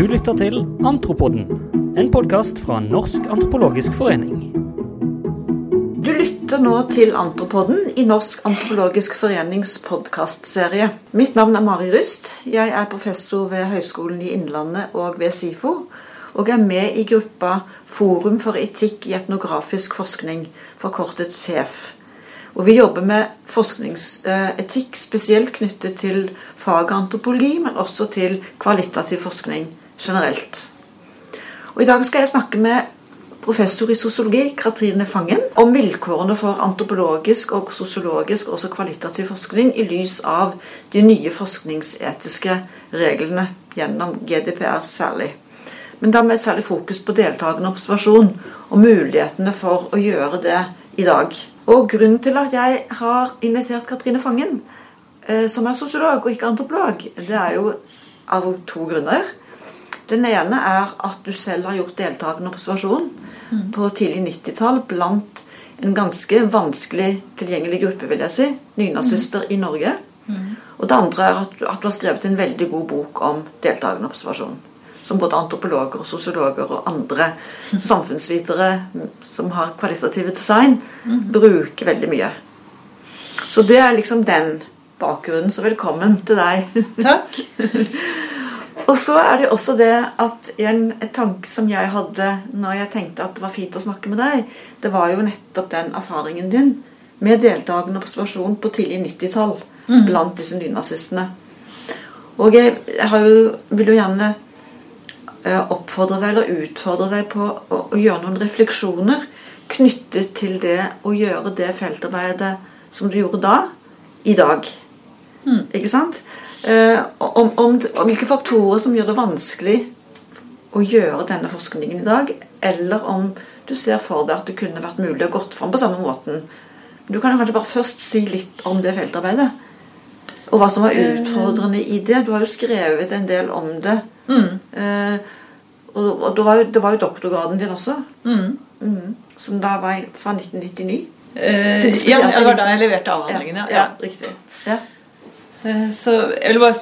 Du lytter til Antropoden, en podkast fra Norsk antropologisk forening. Du lytter nå til Antropoden i Norsk antropologisk forenings podkastserie. Mitt navn er Mari Rust. Jeg er professor ved Høgskolen i Innlandet og ved SIFO. Og er med i gruppa Forum for etikk i etnografisk forskning, forkortet FEF. Og vi jobber med forskningsetikk spesielt knyttet til faget antropologi, men også til kvalitativ forskning generelt. Og I dag skal jeg snakke med professor i sosiologi, Katrine Fangen, om vilkårene for antropologisk og sosiologisk, også kvalitativ forskning, i lys av de nye forskningsetiske reglene gjennom GDPR særlig. Men da med særlig fokus på deltakende observasjon og mulighetene for å gjøre det i dag. Og grunnen til at jeg har invitert Katrine Fangen, eh, som er sosiolog og ikke antropolog, det er jo av to grunner. Den ene er at du selv har gjort deltakende observasjon mm. på tidlig 90-tall blant en ganske vanskelig tilgjengelig gruppe, vil jeg si, nynazister mm. i Norge. Mm. Og det andre er at du, at du har skrevet en veldig god bok om deltakende observasjon som både antropologer og sosiologer og andre samfunnsvitere som har kvalitative design, bruker veldig mye. Så det er liksom den bakgrunnen. Så velkommen til deg. Takk. og så er det også det at en tanke som jeg hadde når jeg tenkte at det var fint å snakke med deg, det var jo nettopp den erfaringen din med deltakende observasjon på tidlig 90-tall mm. blant disse nynazistene. Og jeg, jo, vil jo gjerne Eh, oppfordre deg eller utfordre deg på å, å, gjøre noen refleksjoner knyttet til det å gjøre det feltarbeidet som du gjorde da, i dag. Mm. Ikke sant? Eh, om, om, om, hvilke faktorer som gjør det vanskelig å gjøre denne forskningen i dag, eller om du ser for deg at det kunne vært mulig å gått fram på samme måten. Du kan jo kanskje bare først si litt om det feltarbeidet. Og hva som var eh. utfordrende i det. Du har jo skrevet en del om det. Mm. Eh, og, og det, var jo, det, var jo, doktorgraden din også. Mm. Mm. Som da var fra 1999. Eh, ja, det var da jeg leverte avhandlingen. Ja, ja, ja. riktig. Ja. Eh, så jeg vil bare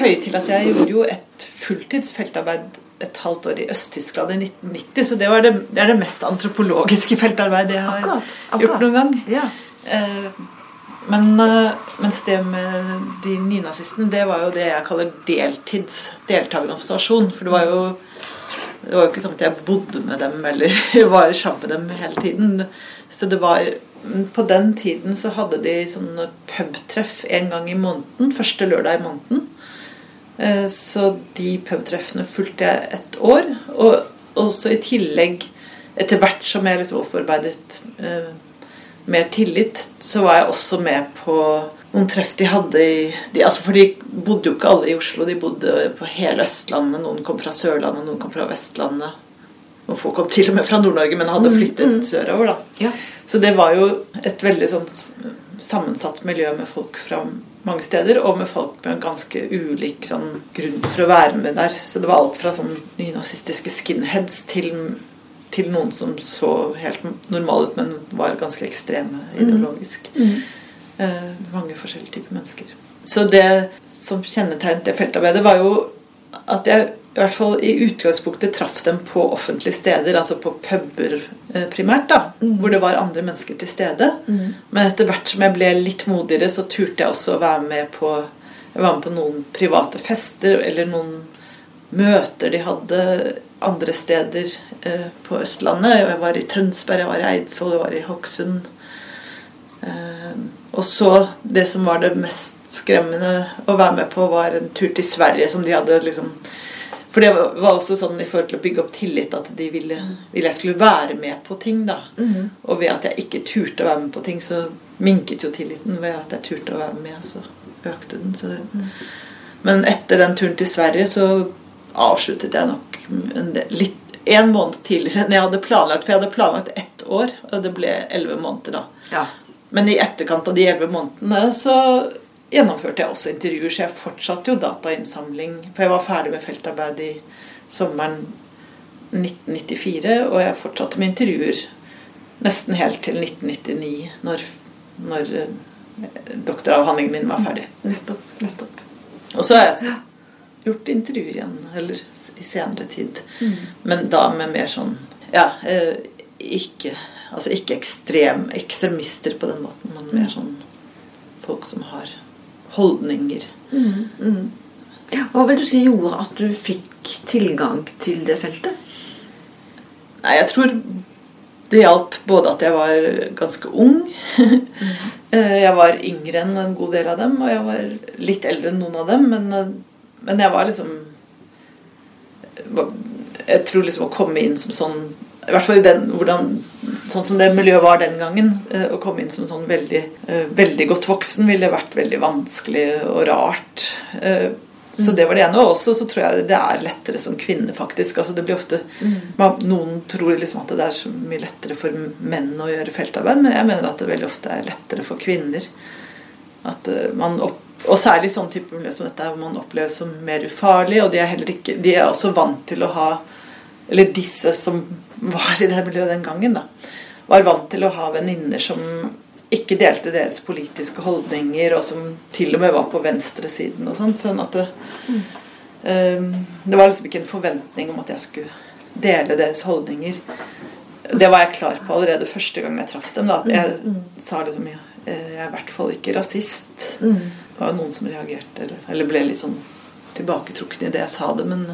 føye til at jeg gjorde jo et fulltidsfeltarbeid et halvt år i Øst-Tyskland i 1990. Så det, det, det, er det mest antropologiske feltarbeidet jeg har akkurat, akkurat. gjort noen gang. Ja. Eh, men mens det med de nynazistene, det var jo det jeg kaller deltids deltakerobservasjon. For det var jo det var jo ikke sånn at jeg bodde med dem eller var sammen med dem hele tiden. Så det var På den tiden så hadde de sånne pubtreff en gang i måneden. Første lørdag i måneden. Eh, så de pubtreffene fulgte jeg et år. Og også i tillegg, etter hvert som jeg liksom opparbeidet eh, mer tillit, så var jeg også med på noen treff de hadde i de, altså For de bodde jo ikke alle i Oslo. De bodde på hele Østlandet. Noen kom fra Sørlandet, noen kom fra Vestlandet. Noen få kom til og med fra Nord-Norge, men hadde mm, flyttet mm. sørover. da. Ja. Så det var jo et veldig sånn sammensatt miljø med folk fra mange steder, og med folk med en ganske ulik sånn, grunn for å være med der. Så det var alt fra sånn nynazistiske skinheads til, til noen som så helt normale ut, men var ganske ekstreme mm. ideologisk. Mm. Mm. Eh, mange forskjellige typer mennesker. Så det som kjennetegnet det feltarbeidet, var jo at jeg i hvert fall i utgangspunktet traff dem på offentlige steder, altså på puber eh, primært, da, mm. hvor det var andre mennesker til stede. Mm. Men etter hvert som jeg ble litt modigere, så turte jeg også å være med på jeg var med på noen private fester eller noen møter de hadde andre steder eh, på Østlandet. Jeg var i Tønsberg, jeg var i Eidsvoll, jeg var i Hokksund. Eh, og så det som var det mest skremmende å være med på, var en tur til Sverige som de hadde liksom For det var også sånn i forhold til å bygge opp tillit at de ville, ville jeg skulle være med på ting. da mm. Og ved at jeg ikke turte å være med på ting, så minket jo tilliten. Ved at jeg turte å være med, så økte den. Så mm. Men etter den turen til Sverige så avsluttet jeg nok en del, litt en måned tidligere enn jeg hadde planlagt. For jeg hadde planlagt ett år, og det ble elleve måneder da. Ja. Men i etterkant av de elleve månedene så gjennomførte jeg også intervjuer, så jeg fortsatte jo datainnsamling. For jeg var ferdig med feltarbeid i sommeren 1994, og jeg fortsatte med intervjuer nesten helt til 1999, når, når eh, doktoravhandlingen min var ferdig. Nettopp. nettopp. Og så har jeg gjort intervjuer igjen, eller i senere tid. Mm. Men da med mer sånn Ja, eh, ikke Altså ikke ekstrem, ekstremister på den måten, men mer sånn folk som har holdninger. Mm, mm. Hva vil du si gjorde at du fikk tilgang til det feltet? Nei, jeg tror det hjalp både at jeg var ganske ung. Eh, jeg var yngre enn en god del av dem, og jeg var litt eldre enn noen av dem. Men, eh, men jeg var liksom Jeg tror liksom å komme inn som sånn I hvert fall i den, hvordan, sånn som det miljøet var den gangen. Eh, å komme inn som sånn veldig, veldig godt voksen ville vært veldig vanskelig og rart. Så det var det ene. Og også så tror jeg det er lettere som kvinne, faktisk. Altså det blir ofte man, Noen tror liksom at det er så mye lettere for menn å gjøre feltarbeid, men jeg mener at det veldig ofte er lettere for kvinner. At eh, man opp, og særlig sånn type miljø som dette hvor man oppleves som mer ufarlig. Og de er heller ikke De er også vant til å ha Eller disse som var i det miljøet den gangen, da, var vant til å ha venninner som ikke delte deres politiske holdninger, og som til og med var på venstresiden og sånt. Sånn at det, um, det var liksom ikke en forventning om at jeg skulle dele deres holdninger. Det var jeg klar på allerede første gang jeg traff dem. Da, at jeg mm. sa liksom ja, jeg er i hvert fall ikke rasist. Mm. Det var noen som reagerte eller, eller ble litt sånn tilbaketrukne i det jeg sa det. Men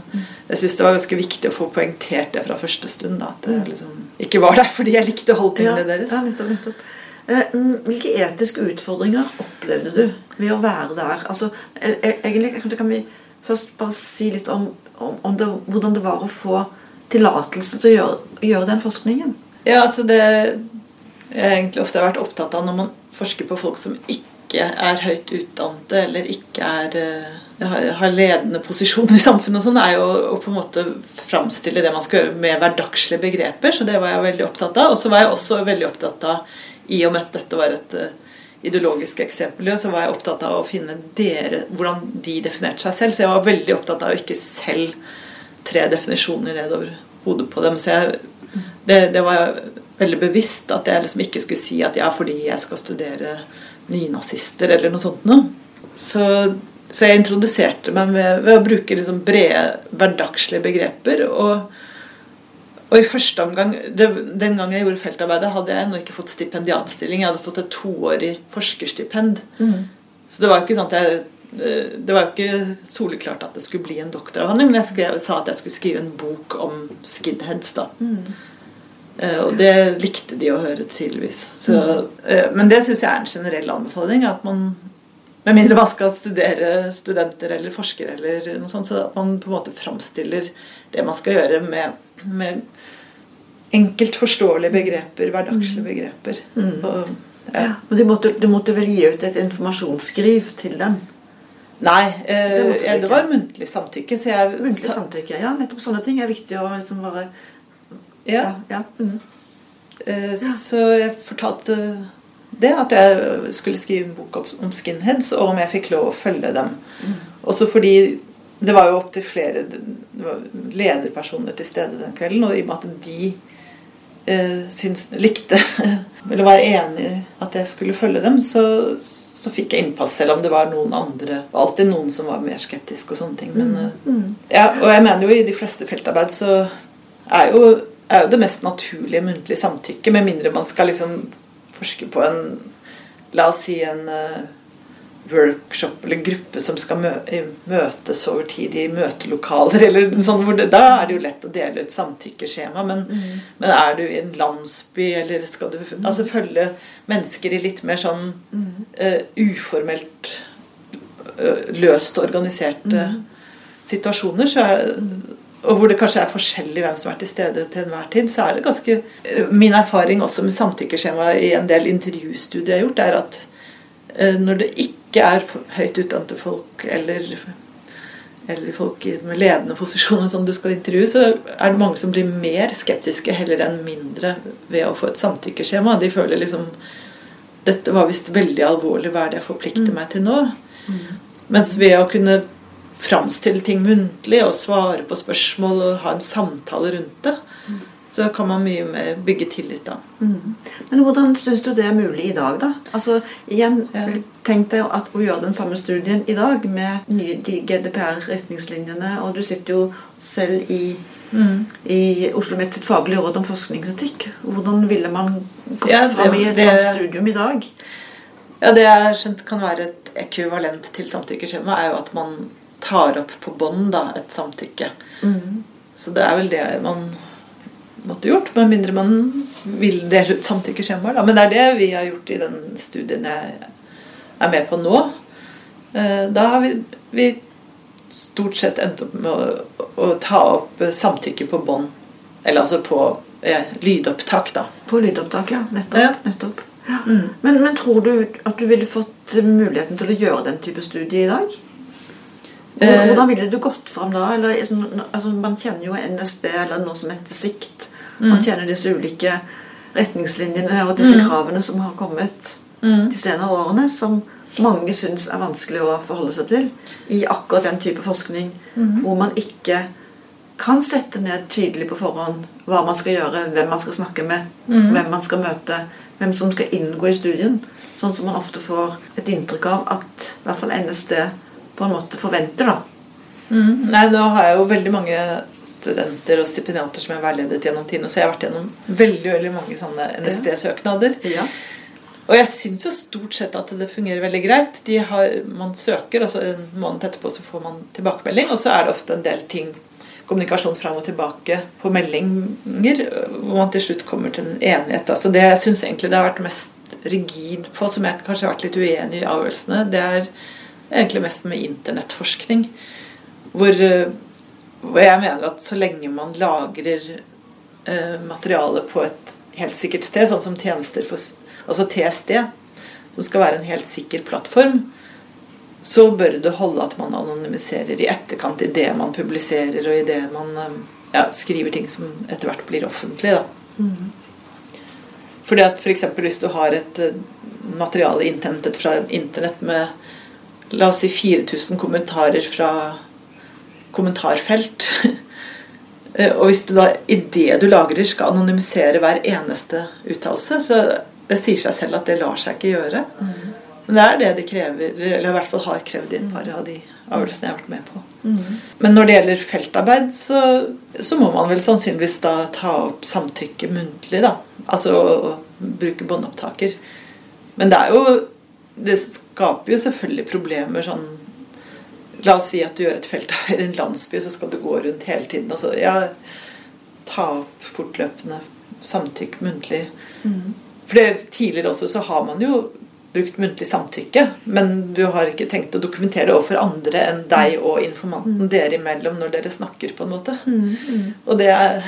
jeg syns det var ganske viktig å få poengtert det fra første stund. Da, at jeg liksom ikke var der fordi jeg likte holdningene ja, deres. Ja, nettopp, nettopp. Eh, mm, hvilke etiske utfordringer opplevde du ved å være der? Altså, egentlig kanskje egentlig kan vi først bare si litt om, om, om det, hvordan det var å få tillatelse til å gjøre, gjøre, den forskningen. Ja, altså det jeg egentlig ofte har vært opptatt av når man forsker på folk som ikke er høyt utdannede eller ikke er, eh, har ledende posisjoner i samfunnet, og sånn, er jo å på en måte framstille det man skal gjøre med hverdagslige begreper. Så det var jeg veldig opptatt av. Og så var jeg også veldig opptatt av i og med at dette var et uh, ideologisk eksempel, så var jeg opptatt av å finne dere, hvordan de definerte seg selv. Så jeg var veldig opptatt av å ikke selv tre definisjoner nedover hodet på dem. Så jeg, det, det, var veldig bevisst at jeg liksom ikke skulle si at ja, fordi jeg skal studere nynazister eller noe sånt noe. Så, så jeg introduserte meg med, ved å bruke liksom brede hverdagslige begreper. og og i første omgang, det, Den gangen jeg gjorde feltarbeidet, hadde jeg ennå ikke fått stipendiatstilling. Jeg hadde fått et toårig forskerstipend. Mm. Så det var ikke sånn at jeg det var ikke soleklart at det skulle bli en doktoravhandling, men jeg skrev, sa at jeg skulle skrive en bok om skinheads. da. Mm. Uh, og det likte de å høre, tydeligvis. Så, uh, men det syns jeg er en generell anbefaling. at man med mindre man skal studere studenter eller forskere, eller noe sånt, så at man på en måte framstiller det man skal gjøre, med, med enkelt forståelige begreper, hverdagslige mm. begreper. Mm. Og, ja. Ja, du måtte, du måtte, vel gi ut et informasjonsskriv til dem? Nei, eh, det, ja, det, var muntlig samtykke. Så jeg, muntlig samtykke, Ja, nettopp sånne ting er viktig å liksom bare Ja. ja. Mm. Eh, så jeg fortalte det, at jeg skulle skrive en bok om skinheads, og om jeg fikk lov å følge dem. Mm. Også fordi det var jo opptil flere lederpersoner til stede den kvelden, og i og med at de eh, syns, likte eller var enig at jeg skulle følge dem, så, så fikk jeg innpass, selv om det var noen andre Det var alltid noen som var mer skeptiske og sånne ting. Men, mm. Eh, mm. ja, og jeg mener jo i de fleste feltarbeid så er jo, er jo det mest naturlige muntlig samtykke, med mindre man skal liksom forske på en La oss si en uh, workshop eller gruppe som skal møtes over tid i møtelokaler. eller sånn, det, Da er det jo lett å dele ut samtykkeskjema. Men, mm. men, er du i en landsby, eller skal du altså, følge mennesker i litt mer sånn mm. uh, uformelt uh, løst organiserte mm. situasjoner, så er og hvor det kanskje er forskjellig hvem som er til stede til enhver tid, så er det ganske Min erfaring også med samtykkeskjema i en del intervjustudier jeg har gjort, er at når det ikke ikke er høyt utdannede folk eller, eller folk med ledende posisjoner som du skal intervjue, så er det mange som blir mer skeptiske heller enn mindre ved å få et samtykkeskjema. De føler liksom Dette var visst veldig alvorlig. Hva er det jeg forplikter mm. meg til nå? Mm. Mens ved å kunne framstille ting muntlig og svare på spørsmål og ha en samtale rundt det, mm. Så kan man mye mer bygge tillit da. Mm. Men hvordan syns du det er mulig i dag, da? Altså, igjen. Tenk deg at å gjøre den samme studien i dag med nye GDPR-retningslinjene, og du sitter jo selv i i Oslo Met sitt faglige råd om forskningsetikk. Hvordan ville man gått Ja, det- fram i et det- sånt studium i dag? Ja, Det jeg har skjønt kan være et ekvivalent til samtykkeskjema, er jo at man tar opp på bånd da, et samtykke. Så det er vel det man måtte gjort, med mindre man vil dele ut samtykkeskjemaer. Men det er det vi har gjort i den studien jeg er med på nå. Eh, Da har vi, vi stort sett endt opp med å, å ta opp samtykke på bånd. Eller altså på eh, lydopptak, da. På lydopptak, ja. Nettopp. Ja. nettopp. Ja. Men, men tror du at du ville fått muligheten til å gjøre den type studie i dag? Hvordan Eh, ville du gått fram da? Eller, altså, man kjenner jo NSD, eller noe som heter SIKT. Man kjenner disse ulike retningslinjene og disse kravene som har kommet de senere årene, som mange syns er vanskelig å forholde seg til i akkurat den type forskning, hvor man ikke kan sette ned tydelig på forhånd hva man skal gjøre, hvem man skal snakke med, hvem man skal møte, hvem som skal inngå i studien. Sånn som man ofte får et inntrykk av at i hvert fall NSD på en måte forventer. da. Mm. Nei, nå har jeg jo veldig mange studenter og stipendiater som jeg har veiledet gjennom tidene, så jeg har vært gjennom veldig veldig mange sånne NSD-søknader. Ja. Og jeg syns jo stort sett at det fungerer veldig greit. De har, man søker, og så en måned etterpå så får man tilbakemelding, og så er det ofte en del ting kommunikasjon fram og tilbake på meldinger, hvor man til slutt kommer til en enighet. Altså Så det jeg syns egentlig det har vært mest rigid på, som jeg kanskje har vært litt uenig i avgjørelsene, det er egentlig mest med internettforskning. Hvor, eh, hvor jeg mener at så lenge man lagrer eh, materiale på et helt sikkert sted, sånn som tjenester for Altså TSD, som skal være en helt sikker plattform, så bør det holde at man anonymiserer i etterkant i det man publiserer, og i det man eh, ja, skriver ting som etter hvert blir offentlig. Da. Fordi at F.eks. hvis du har et eh, materiale innhentet fra internett med la oss si 4000 kommentarer fra kommentarfelt eh, Og hvis du da i det du lagrer skal anonymisere hver eneste uttalelse, så det sier seg selv at det lar seg ikke gjøre. Men det er det de krever, eller i hvert fall har krevd i et par av de avgjørelsene jeg har vært med på. Men når det gjelder feltarbeid, så, så må man vel sannsynligvis da ta opp samtykke muntlig, da. Altså å, å bruke båndopptaker. Men det er jo Det skaper jo selvfølgelig problemer sånn La oss si at du gjør et feltarbeid i en landsby, så skal du gå rundt hele tiden. Altså, ja, ta opp fortløpende samtykk muntlig. For det, tidligere også så har man jo brukt muntlig samtykke, men du har ikke trengt å dokumentere det overfor andre enn deg og informanten dere imellom når dere snakker, på en måte. Og det, er,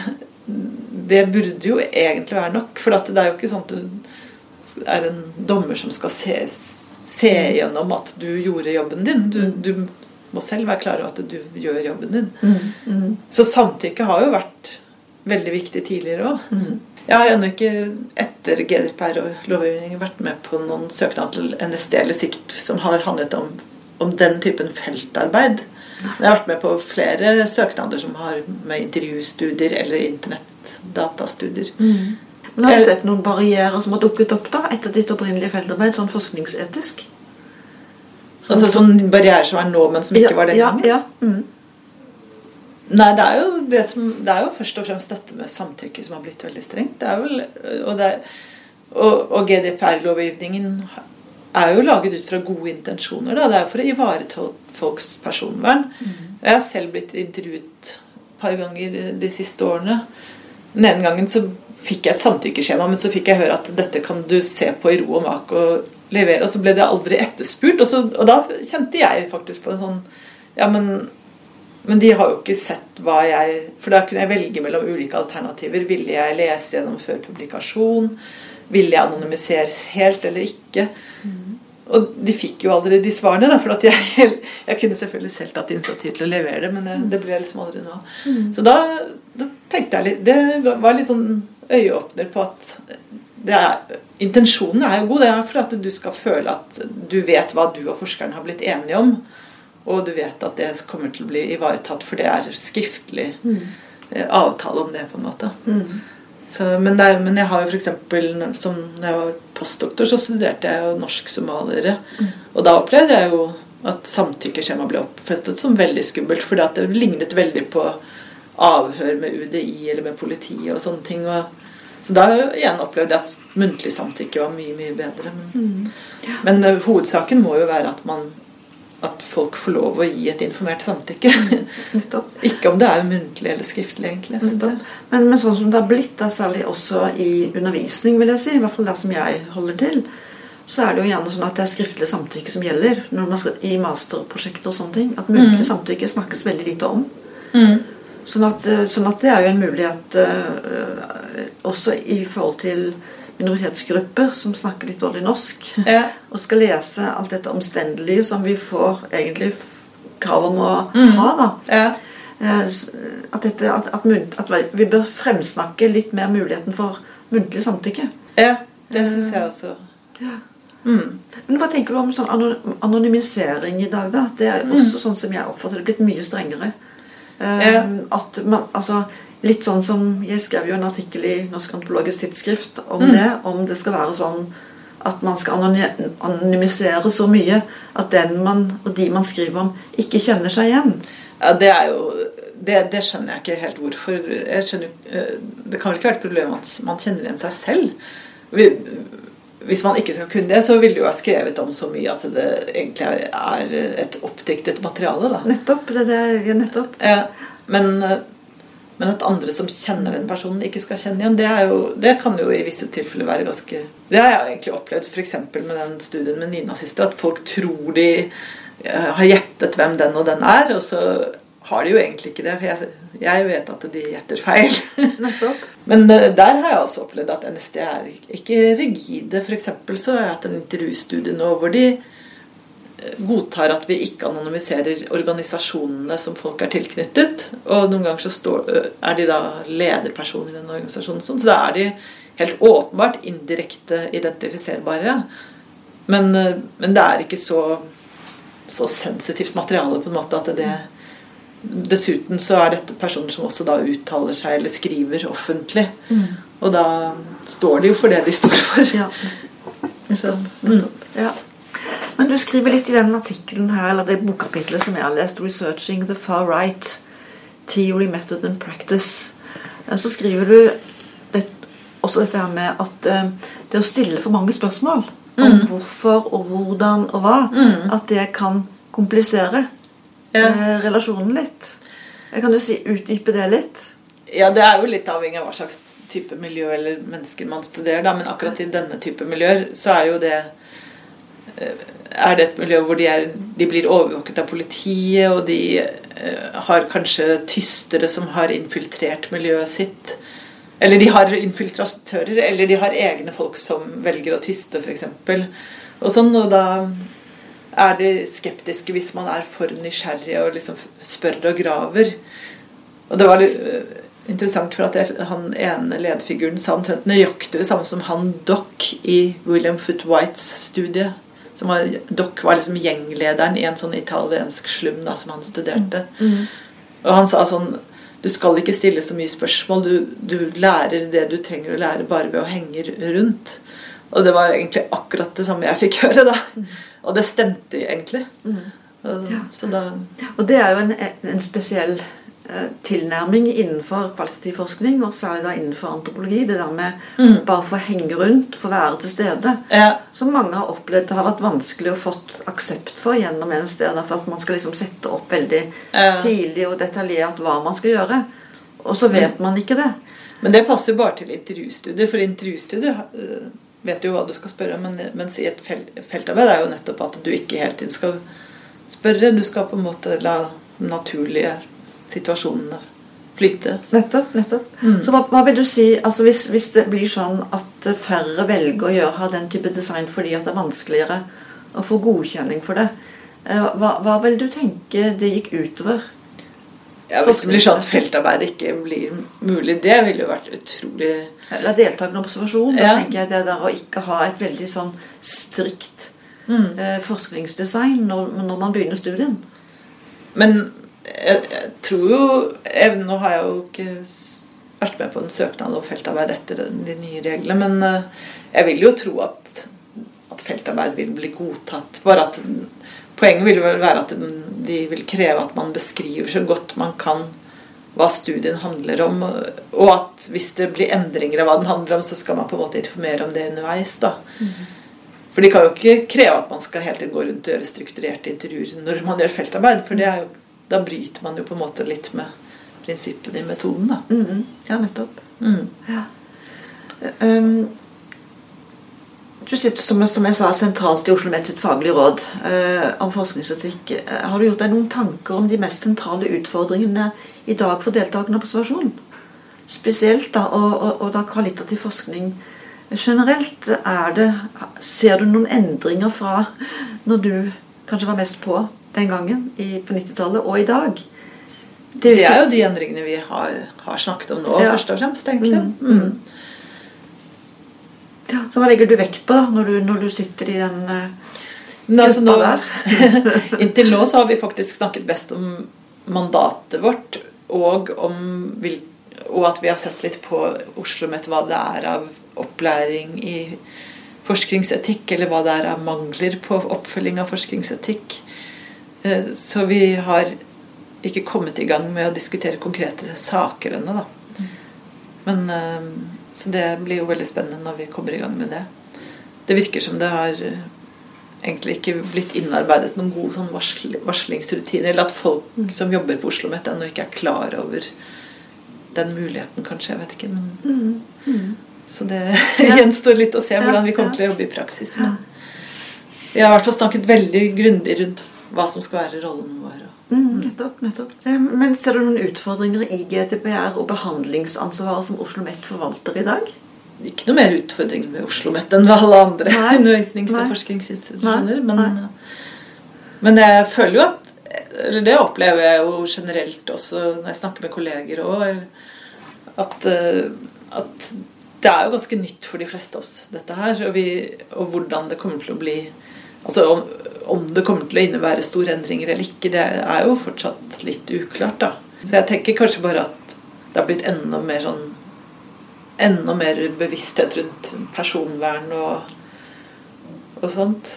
det burde jo egentlig være nok, for at det er jo ikke sånn at du er en dommer som skal se, se gjennom at du gjorde jobben din. Du, du må selv være klar over at du gjør jobben din. Så samtykke har jo vært veldig viktig tidligere òg. Jeg har ennå ikke etter GDPR og lovgivningen vært med på noen søknad til NSD eller sikt som har handlet om, om den typen feltarbeid. Jeg har vært med på flere søknader som har med intervjustudier eller internettdatastudier. Men Har du sett noen barrierer som har dukket opp da etter ditt opprinnelige feltarbeid, sånn forskningsetisk? Altså sånn barrierer som er nå, men som ikke var den ja, gangen? ja. Mm. Nei, det er, jo det, som, det er jo først og fremst dette med samtykke som har blitt veldig strengt. Det er vel, og, det, og, og GDPR-lovgivningen er jo laget ut fra gode intensjoner. Da. Det er jo for å ivareta folks personvern. Jeg har selv blitt intervjuet et par ganger de siste årene. Den ene gangen så fikk jeg et samtykkeskjema, men så fikk jeg høre at dette kan du se på i ro og mak og levere. Og så ble det aldri etterspurt. Og, så, og da kjente jeg faktisk på en sånn Ja, men men de har jo ikke sett hva jeg For da kunne jeg velge mellom ulike alternativer. Ville jeg lese gjennom før publikasjon? Ville jeg anonymiseres helt eller ikke? Og de fikk jo aldri de svarene, da, for at jeg, jeg kunne selvfølgelig selv tatt initiativ til å levere det, men det, det ble liksom aldri noe av. Så da, da tenkte jeg litt Det var litt sånn øyeåpner på at er, intensjonen er jo god. Det er for at du skal føle at du vet hva du og forskeren har blitt enige om. Og du vet at det kommer til å bli ivaretatt, for det er skriftlig mm. avtale om det, på en måte. Så, men, er, men, jeg har jo f.eks. som da jeg var postdoktor, så studerte jeg jo norsk-somaliere. Mm. Og da opplevde jeg jo at samtykkeskjema ble oppfattet som veldig skummelt. fordi at det lignet veldig på avhør med UDI eller med politiet og sånne ting. Og, så da har jeg igjen opplevd at muntlig samtykke var mye, mye bedre. Men, mm. ja. men uh, hovedsaken må jo være at man at folk får lov å gi et informert samtykke. ikke om det er muntlig eller skriftlig, egentlig. Men, men, sånn som det har blitt, da, særlig også i undervisning, vil jeg si, i hvert fall det som jeg holder til, så er det jo gjerne sånn at det er skriftlig samtykke som gjelder når man skal i masterprosjekter og sånne ting. At muntlig mm. samtykke snakkes veldig lite om. Mm. Sånn, at, eh, sånn, at, det er jo en mulighet uh, også i forhold til minoritetsgrupper som snakker litt dårlig norsk, ja. og skal lese alt dette omstendelige som vi får egentlig krav om å mm. ha. da. Ja. Uh, at, dette, at, at, vi bør fremsnakke litt mer muligheten for muntlig samtykke. Ja, det syns jeg også. Ja. Mm. Men Hva tenker du om sånn anonymisering i dag? da? Det er mm. også mm. sånn som jeg oppfatter det blitt mye strengere. Uh, at man, altså, Litt sånn som Jeg skrev jo en artikkel i Norsk antropologisk tidsskrift om mm. det. Om det skal være sånn at man skal anonymisere så mye at den man og de man skriver om, ikke kjenner seg igjen. Ja, det er jo det, det, skjønner jeg ikke helt hvorfor. Skjønner, eh, det kan vel ikke være et problem at man kjenner igjen seg selv. Vi, hvis man ikke skal kunne det, så ville det jo ha skrevet om så mye at det egentlig er, er et oppdiktet materiale. da. Nettopp. det, det nettopp. Ja, men, men, at andre som kjenner den personen, ikke skal kjenne igjen, det, jo, det, kan jo i visse tilfeller være ganske Det har jeg egentlig opplevd f.eks. med den studien med nynazister. At folk tror de eh, har gjettet hvem den og den er, og så har de jo egentlig ikke det. For jeg, jeg vet at de gjetter feil. Men uh, der har jeg også opplevd at NSD er ikke rigide. F.eks. så har jeg hatt en intervjustudie nå hvor de eh, godtar at vi ikke anonymiserer organisasjonene som folk er tilknyttet. Og noen ganger så står, eh, er de da lederpersoner i den organisasjonen. Sånn. Så da er de helt åpenbart indirekte identifiserbare. Men, men det er ikke så, så sensitivt materiale på en måte at det Dessuten så er dette personer som også da uttaler seg eller skriver offentlig. Mm. Og da står de jo for det de står for. Ja. Så, mm. ja. Men du skriver litt i den artikkelen her, eller det bokkapitlet som jeg har lest, 'Researching the Far Right Theory, Method and Practice'. Så skriver du det, også dette her med at eh, det å stille for mange spørsmål mm. om hvorfor og hvordan og hva, mm. at det kan komplisere ja. Eh, relasjonen litt. Kan du si, utdype det litt? Ja, det er jo litt avhengig av hva slags type miljø eller mennesker man studerer. Da. Men akkurat i denne type miljøer så er jo det eh, er det et miljø hvor de, er, de blir overvåket av politiet, og de eh, har kanskje tystere som har infiltrert miljøet sitt. Eller de har infiltratører, eller de har egne folk som velger å tyste, f.eks. Og sånn, og da er de skeptiske hvis man er for nysgjerrig og liksom spør og graver. Og det var litt eh, interessant, for at jeg, han ene ledfiguren sa omtrent nøyaktig det samme som han Dock i William Foot Whites studie. Som var, Dock var liksom gjenglederen i en sånn italiensk slum da, som han studerte. Mm. Og han sa sånn Du skal ikke stille så mye spørsmål. Du, du lærer det du trenger å lære bare ved å henge rundt. Og det var egentlig akkurat det samme jeg fikk høre. da. Mm. Og det stemte egentlig. Mm. Ja. Da, og det er jo en, en spesiell eh, tilnærming innenfor kvalitativ forskning, og særlig da innenfor antropologi. Det der med mm. bare få henge rundt, få være til stede. Ja. Som mange har opplevd det har vært vanskelig å fått aksept for gjennom en sted. For at man skal liksom sette opp veldig ja. tidlig og detaljert hva man skal gjøre. Og så vet man ikke det. Men det passer jo bare til intervjustudier. For intervjustudier eh, vet jo hva du skal spørre om, men, mens i et feltarbeid er jo nettopp at du ikke hele tiden skal spørre. Du skal på en måte la den naturlige situasjonene flyte. Nettopp. nettopp. Mm. Så hva, hva, vil du si altså hvis, hvis, det blir sånn at færre velger å gjøre, den type design fordi at det er vanskeligere å få godkjenning for det, eh, hva, hva vil du tenke det gikk utover? Ja, Hvis det blir sånn at feltarbeid ikke blir mulig, det ville jo vært utrolig Eller deltakende observasjon. Ja. Da tenker jeg det der å ikke ha et veldig sånn strikt mm. eh, forskningsdesign når, når, man begynner studien. Men jeg, jeg tror jo jeg, Nå har jeg jo ikke vært med på en søknad om feltarbeid etter de nye reglene. Men eh, jeg vil jo tro at, at feltarbeid vil bli godtatt. Bare at Poenget vil vel være at de vil kreve at man beskriver så godt man kan hva studien handler om, og at hvis det blir endringer av hva den handler om, så skal man på en måte informere om det underveis. da. Mm. For de kan jo ikke kreve at man skal hele tiden gå rundt og gjøre strukturerte intervjuer når man gjør feltarbeid, for jo, da bryter man jo på en måte litt med prinsippene i metoden. da. Mm. Ja, nettopp. Mm. Ja. Um, du sitter som jeg, som jeg sa, sentralt i Oslo Met sitt faglige råd eh, om forskningsetikk. Uh, har du gjort deg noen tanker om de mest sentrale utfordringene i dag for deltakende observasjon? Spesielt da, og, og, og da kvalitativ forskning generelt. Er det, ser du noen endringer fra når du kanskje var mest på den gangen i, på 90-tallet, og i dag? Det, det, er jo de endringene vi har, har snakket om nå, ja. først og fremst, egentlig. Mm. Mm. Så hva legger du vekt på da, når du, når du sitter i den uh, altså, nå, der? inntil nå så har vi faktisk snakket best om mandatet vårt, og, om, og at vi har sett litt på Oslo OsloMet hva det er av opplæring i forskningsetikk, eller hva det er av mangler på oppfølging av forskningsetikk. Eh, så vi har ikke kommet i gang med å diskutere konkrete saker ennå, da. Men eh, så det blir jo veldig spennende når vi kommer i gang med det. Det virker som det har eh, egentlig ikke blitt innarbeidet noen gode sånn varsl varslingsrutiner. Eller at folk mm. som jobber på Oslo OsloMet ennå ikke er klar over den muligheten, kanskje. Jeg vet ikke. Men, mm. Mm. Så det gjenstår litt å se hvordan vi kommer til å jobbe i praksis. Men vi har i hvert fall snakket veldig grundig rundt hva som skal være rollen vår. Mm, nettopp, nettopp. Men ser du noen utfordringer i GDPR og behandlingsansvaret som Oslo OsloMet forvalter i dag? Ikke noe mer utfordringer med Oslo OsloMet enn med alle andre undervisnings- og forskningsinstitusjoner. Men, men, jeg føler jo at Eller det opplever jeg jo generelt også når jeg snakker med kolleger òg. At, eh, at, det er jo ganske nytt for de fleste av oss, dette her. Og, vi, og hvordan det kommer til å bli Altså om, om, det kommer til å innebære store endringer eller ikke, det er jo fortsatt litt uklart, da. Så jeg tenker kanskje bare at det har blitt enda mer sånn Enda mer bevissthet rundt personvern og, og sånt.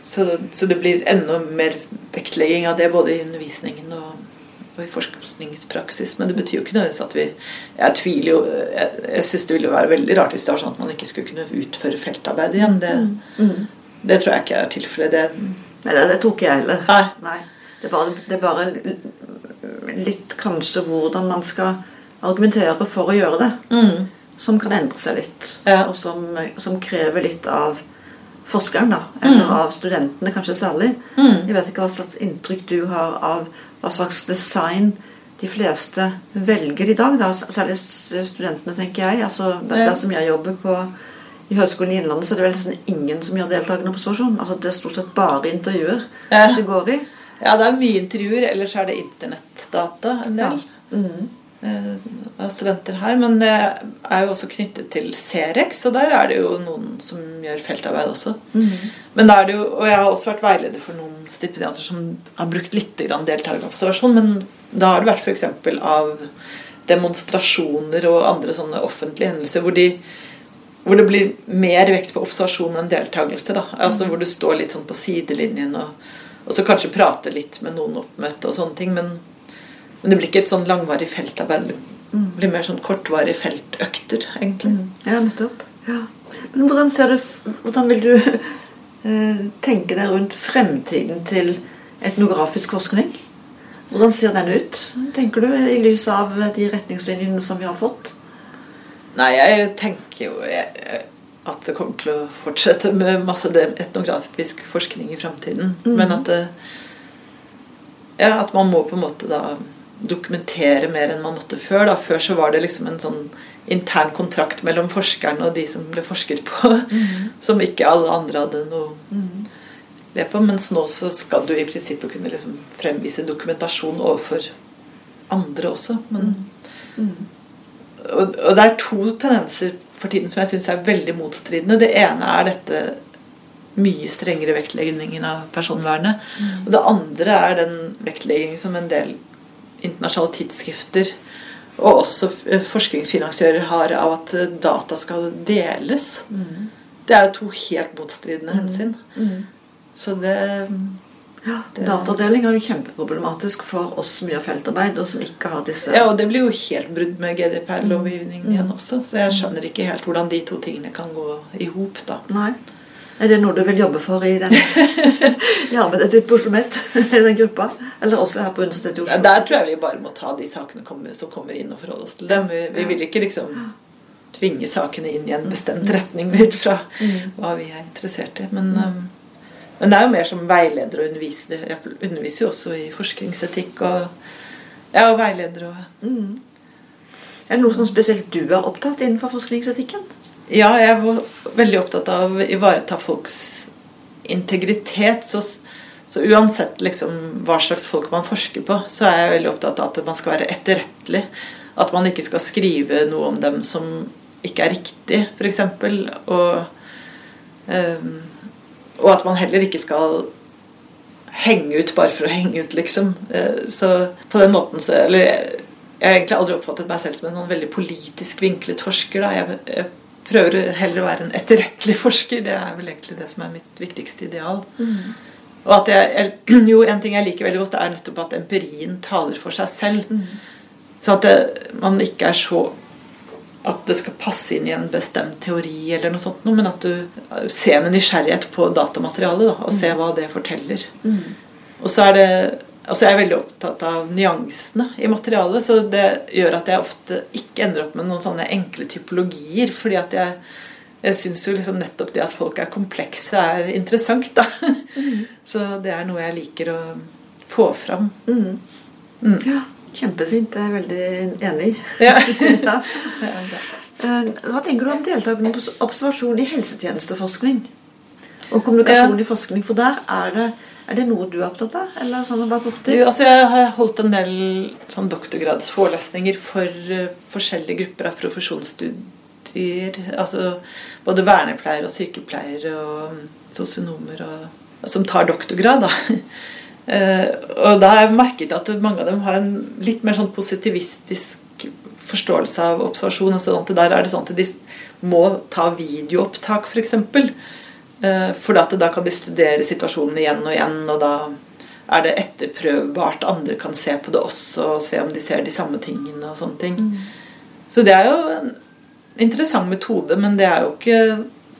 Så, så, det blir enda mer vektlegging av det både i undervisningen og, og i forskningspraksis. Men det betyr jo ikke nødvendigvis at vi Jeg tviler jo Jeg, jeg syns det ville være veldig rart hvis det var sånn at man ikke skulle kunne utføre feltarbeid igjen. Det, mm. Det tror jeg ikke er tilfellet. Det, Nei, det, det ikke jeg heller. Nei. Nei. Det, er bare, det, er bare, litt kanskje hvordan man skal argumentere for å gjøre det, mm. som kan endre seg litt. Ja. Og som, som, krever litt av forskeren, da. Eller mm. av studentene, kanskje særlig. Mm. Jeg vet ikke hva slags inntrykk du har av hva slags design de fleste velger i dag. Da. Særlig studentene, tenker jeg. Altså, er der som jeg jobber på i Høgskolen i Innlandet så er det vel nesten ingen som gjør deltakende observasjon. Altså Det er stort sett bare intervjuer ja. det går i. Ja, det er mye intervjuer. Ellers er det internettdata en del. Ja. Mm. Av studenter her. Men det er jo også knyttet til Cerex, og der er det jo noen som gjør feltarbeid også. Mm. Men da er det jo, Og jeg har også vært veileder for noen stipendiater som har brukt litt deltakerobservasjon, men da har det vært f.eks. av demonstrasjoner og andre sånne offentlige hendelser hvor de hvor det blir mer vekt på observasjon enn deltakelse. da, altså Hvor du står litt sånn på sidelinjen og, og så kanskje prater litt med noen oppmøtte og sånne ting. Men, men, det blir ikke et sånn langvarig feltarbeid. Det blir mer sånn kortvarige feltøkter, egentlig. Mm. Ja, nettopp. Ja. Men hvordan ser du Hvordan vil du eh, tenke deg rundt fremtiden til etnografisk forskning? Hvordan ser den ut, tenker du, i lys av de retningslinjene som vi har fått? Nei, jeg tenker jo at det kommer til å fortsette med masse etnografisk forskning i framtiden. Mm. Men at det, ja, at man må på en måte da dokumentere mer enn man måtte før. Da. Før så var det liksom en sånn intern kontrakt mellom forskeren og de som ble forsket på, mm. som ikke alle andre hadde noe mm. le på. Mens nå så skal du i prinsippet kunne liksom fremvise dokumentasjon overfor andre også. Men mm. Og, og, det er to tendenser for tiden som jeg syns er veldig motstridende. Det ene er dette mye strengere vektleggingen av personvernet. Mm. Og det andre er den vektleggingen som en del internasjonale tidsskrifter og også forskningsfinansiører har av at data skal deles. Mm. Det er jo to helt motstridende mm. hensyn. Mm. Så det ja, Datadeling er jo kjempeproblematisk for oss som gjør feltarbeid, og som ikke har disse Ja, og det blir jo helt brudd med GDPR-lovgivningen mm. også, så jeg skjønner ikke helt hvordan de to tingene kan gå i hop, da. Nei. Er det noe du vil jobbe for i, den, arbeidet ditt på Oslo Met? I den gruppa? Eller også her på Universitetet i Oslo? Ja, der tror jeg vi bare må ta de sakene som kommer inn, og forholde oss til dem. Vi, vi vil ikke liksom tvinge sakene inn i en bestemt retning ut fra mm. hva vi er interessert i. Men, um, men det er jo mer som veileder og underviser. Jeg underviser jo også i forskningsetikk og, ja, og veileder og mm. Er det noe som spesielt du er opptatt innenfor forskningsetikken? Ja, jeg er veldig opptatt av å ivareta folks integritet. Så, så uansett liksom hva slags folk man forsker på, så er jeg veldig opptatt av at man skal være etterrettelig. At man ikke skal skrive noe om dem som ikke er riktig, f.eks. Og, um, og at man heller ikke skal henge ut bare for å henge ut, liksom. Uh, så på den måten så Eller jeg, jeg har egentlig aldri oppfattet meg selv som en veldig politisk vinklet forsker. da, jeg, jeg prøver heller å være en etterrettelig forsker. Det er vel egentlig det som er mitt viktigste ideal. Mm. Og at jeg, jo, En ting jeg liker veldig godt, er nettopp at empirien taler for seg selv. Mm. Så at det, man ikke er så at det skal passe inn i en bestemt teori, eller noe sånt, men at du ser med nysgjerrighet på datamaterialet da, og mm. ser hva det forteller. Mm. Og så er det Altså Jeg er veldig opptatt av nyansene i materialet, så det gjør at jeg ofte ikke ender opp med noen sånne enkle typologier. fordi at jeg, jeg syns jo liksom nettopp det at folk er komplekse, er interessant. da. Mm. Så det er noe jeg liker å få fram. Mm. Mm. Ja, kjempefint. Det er jeg veldig enig i. Ja. ja. Eh, hva tenker du om deltakende på observasjon i helsetjenesteforskning? Og kommunikasjon ja. i forskning, for der er det er det noe du er opptatt av? eller sånn? Du, altså jeg har holdt en del sånn doktorgradsforelesninger for uh, forskjellige grupper av profesjonsstudier. Altså både vernepleiere og sykepleiere og sosionomer som tar doktorgrad. da. Uh, og da har jeg merket at mange av dem har en litt mer sånn positivistisk forståelse av observasjon. og sånt. Der er det sånn at de må ta videoopptak, f.eks. Eh, for da kan de studere situasjonen igjen og igjen, og da er det etterprøvbart. Andre kan se på det også og se om de ser de samme tingene og sånne ting. Mm. Så det er jo en interessant metode, men det er jo ikke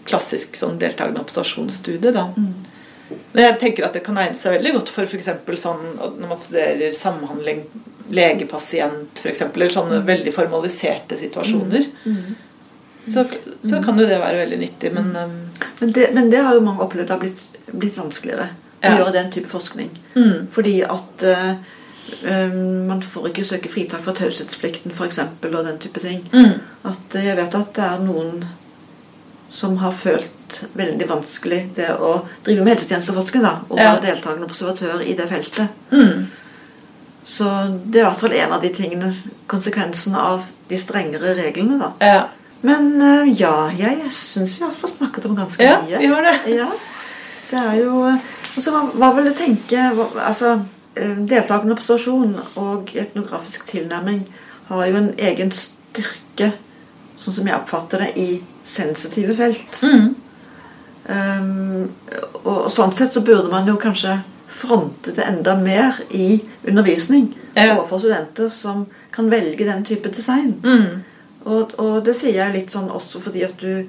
klassisk sånn deltakende observasjonsstudie, da. Mm. Men jeg tenker at det kan egne seg veldig godt for f.eks. sånn når man studerer samhandling lege-pasient, f.eks. Eller sånne mm. veldig formaliserte situasjoner. Mm. mm så, så, kan jo det være veldig nyttig. Men, um, men, det, men det, har jo mange opplevd har blitt, blitt vanskeligere ja. å gjøre den type forskning. Mm. Fordi at uh, man får ikke søke fritak for taushetsplikten f.eks. og den type ting. Mm. At uh, Jeg vet at det er noen som har følt veldig vanskelig det å drive med helsetjenesteforskning da, og ja. være deltakende observatør i det feltet. Mm. Så det er i hvert fall en av de tingene, konsekvensene av de strengere reglene. da. Ja. Men uh, ja, jeg syns vi har fått snakket om ganske ja, mye. Ja, vi har det. Ja, det er jo Og så hva, hva vil du tenke altså, eh, Deltakende observasjon og etnografisk tilnærming har jo en egen styrke, sånn som jeg oppfatter det, i sensitive felt. Mm. Um, og, og, sånn sett så burde man jo kanskje fronte det enda mer i undervisning ja. overfor studenter som kan velge den type design. Mm. Og, og, det sier jeg litt sånn også fordi at du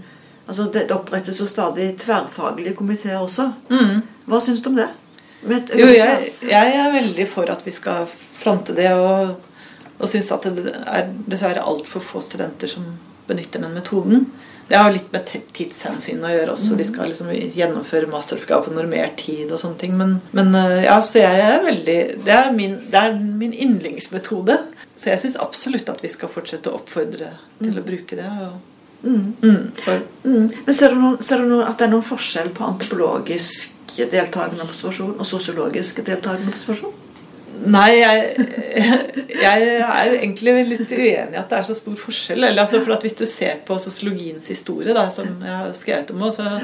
altså Det opprettes jo stadig tverrfaglige komiteer også. Mm. Hva syns du om det? jo, jeg, jeg, er veldig for at vi skal fronte det, og, og syns at det er dessverre altfor få studenter som benytter den metoden. Det har litt med tidshensyn å gjøre også. De skal liksom gjennomføre masteroppgave på normert tid og sånne ting. Men, men eh, ja, så jeg er veldig Det er min, det er min yndlingsmetode. Så jeg syns absolutt at vi skal fortsette å oppfordre til mm. å bruke det. Og, mm. Mm, mm. Men ser du, noen, ser du noen, at det er noen forskjell på antropologisk deltakende observasjon og sosiologisk deltakende observasjon? Nei, jeg, jeg, er egentlig litt uenig i at det er så stor forskjell. Eller, altså, for Hvis du ser på sosiologiens historie, da, som jeg har skrevet om, så,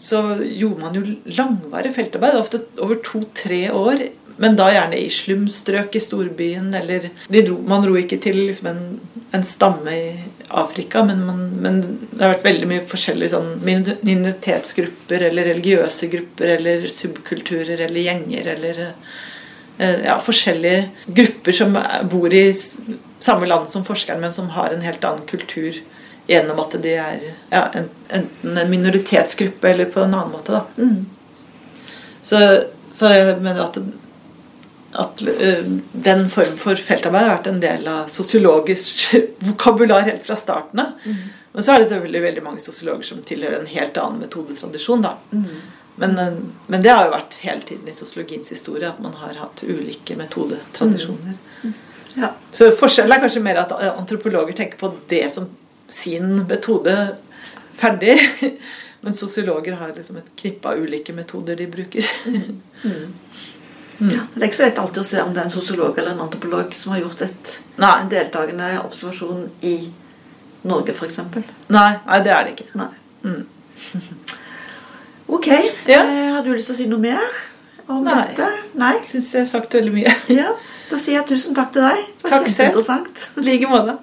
så gjorde man jo langvarig feltarbeid, ofte over to-tre år, men da gjerne i slumstrøk i storbyen. Eller dro, man dro ikke til liksom en, en, stamme i Afrika, men, man, men, det har vært veldig mye forskjellige sånn minoritetsgrupper eller religiøse grupper eller subkulturer eller gjenger eller ja, forskjellige grupper som bor i samme land som forskeren, men som har en helt annen kultur gjennom at de er ja, enten en minoritetsgruppe eller på en annen måte. da. Mm. Så, så, jeg mener at, at uh, den form for feltarbeid har vært en del av sosiologisk vokabular helt fra starten av. Mm. Men så er det selvfølgelig veldig mange sosiologer som tilhører en helt annen metodetradisjon. da. Mm. Men, eh, men, det har jo vært hele tiden i sosiologiens historie at man har hatt ulike metodetradisjoner. Mm. Ja. Så forskjellen er kanskje mer at antropologer tenker på det som sin metode ferdig. Men sosiologer har liksom et knippe av ulike metoder de bruker. Mm. Mm. Ja, det er ikke så lett alltid å se om det er en sosiolog eller en antropolog som har gjort et, en deltakende observasjon i Norge, f.eks. Nei, nei, det er det ikke. Nei. Mm. ok. Ja. Eh, har du lyst til å si noe mer om nei. dette? Nei. Syns jeg har sagt veldig mye. ja. Da sier jeg tusen takk til deg. Det var takk selv. I like måte.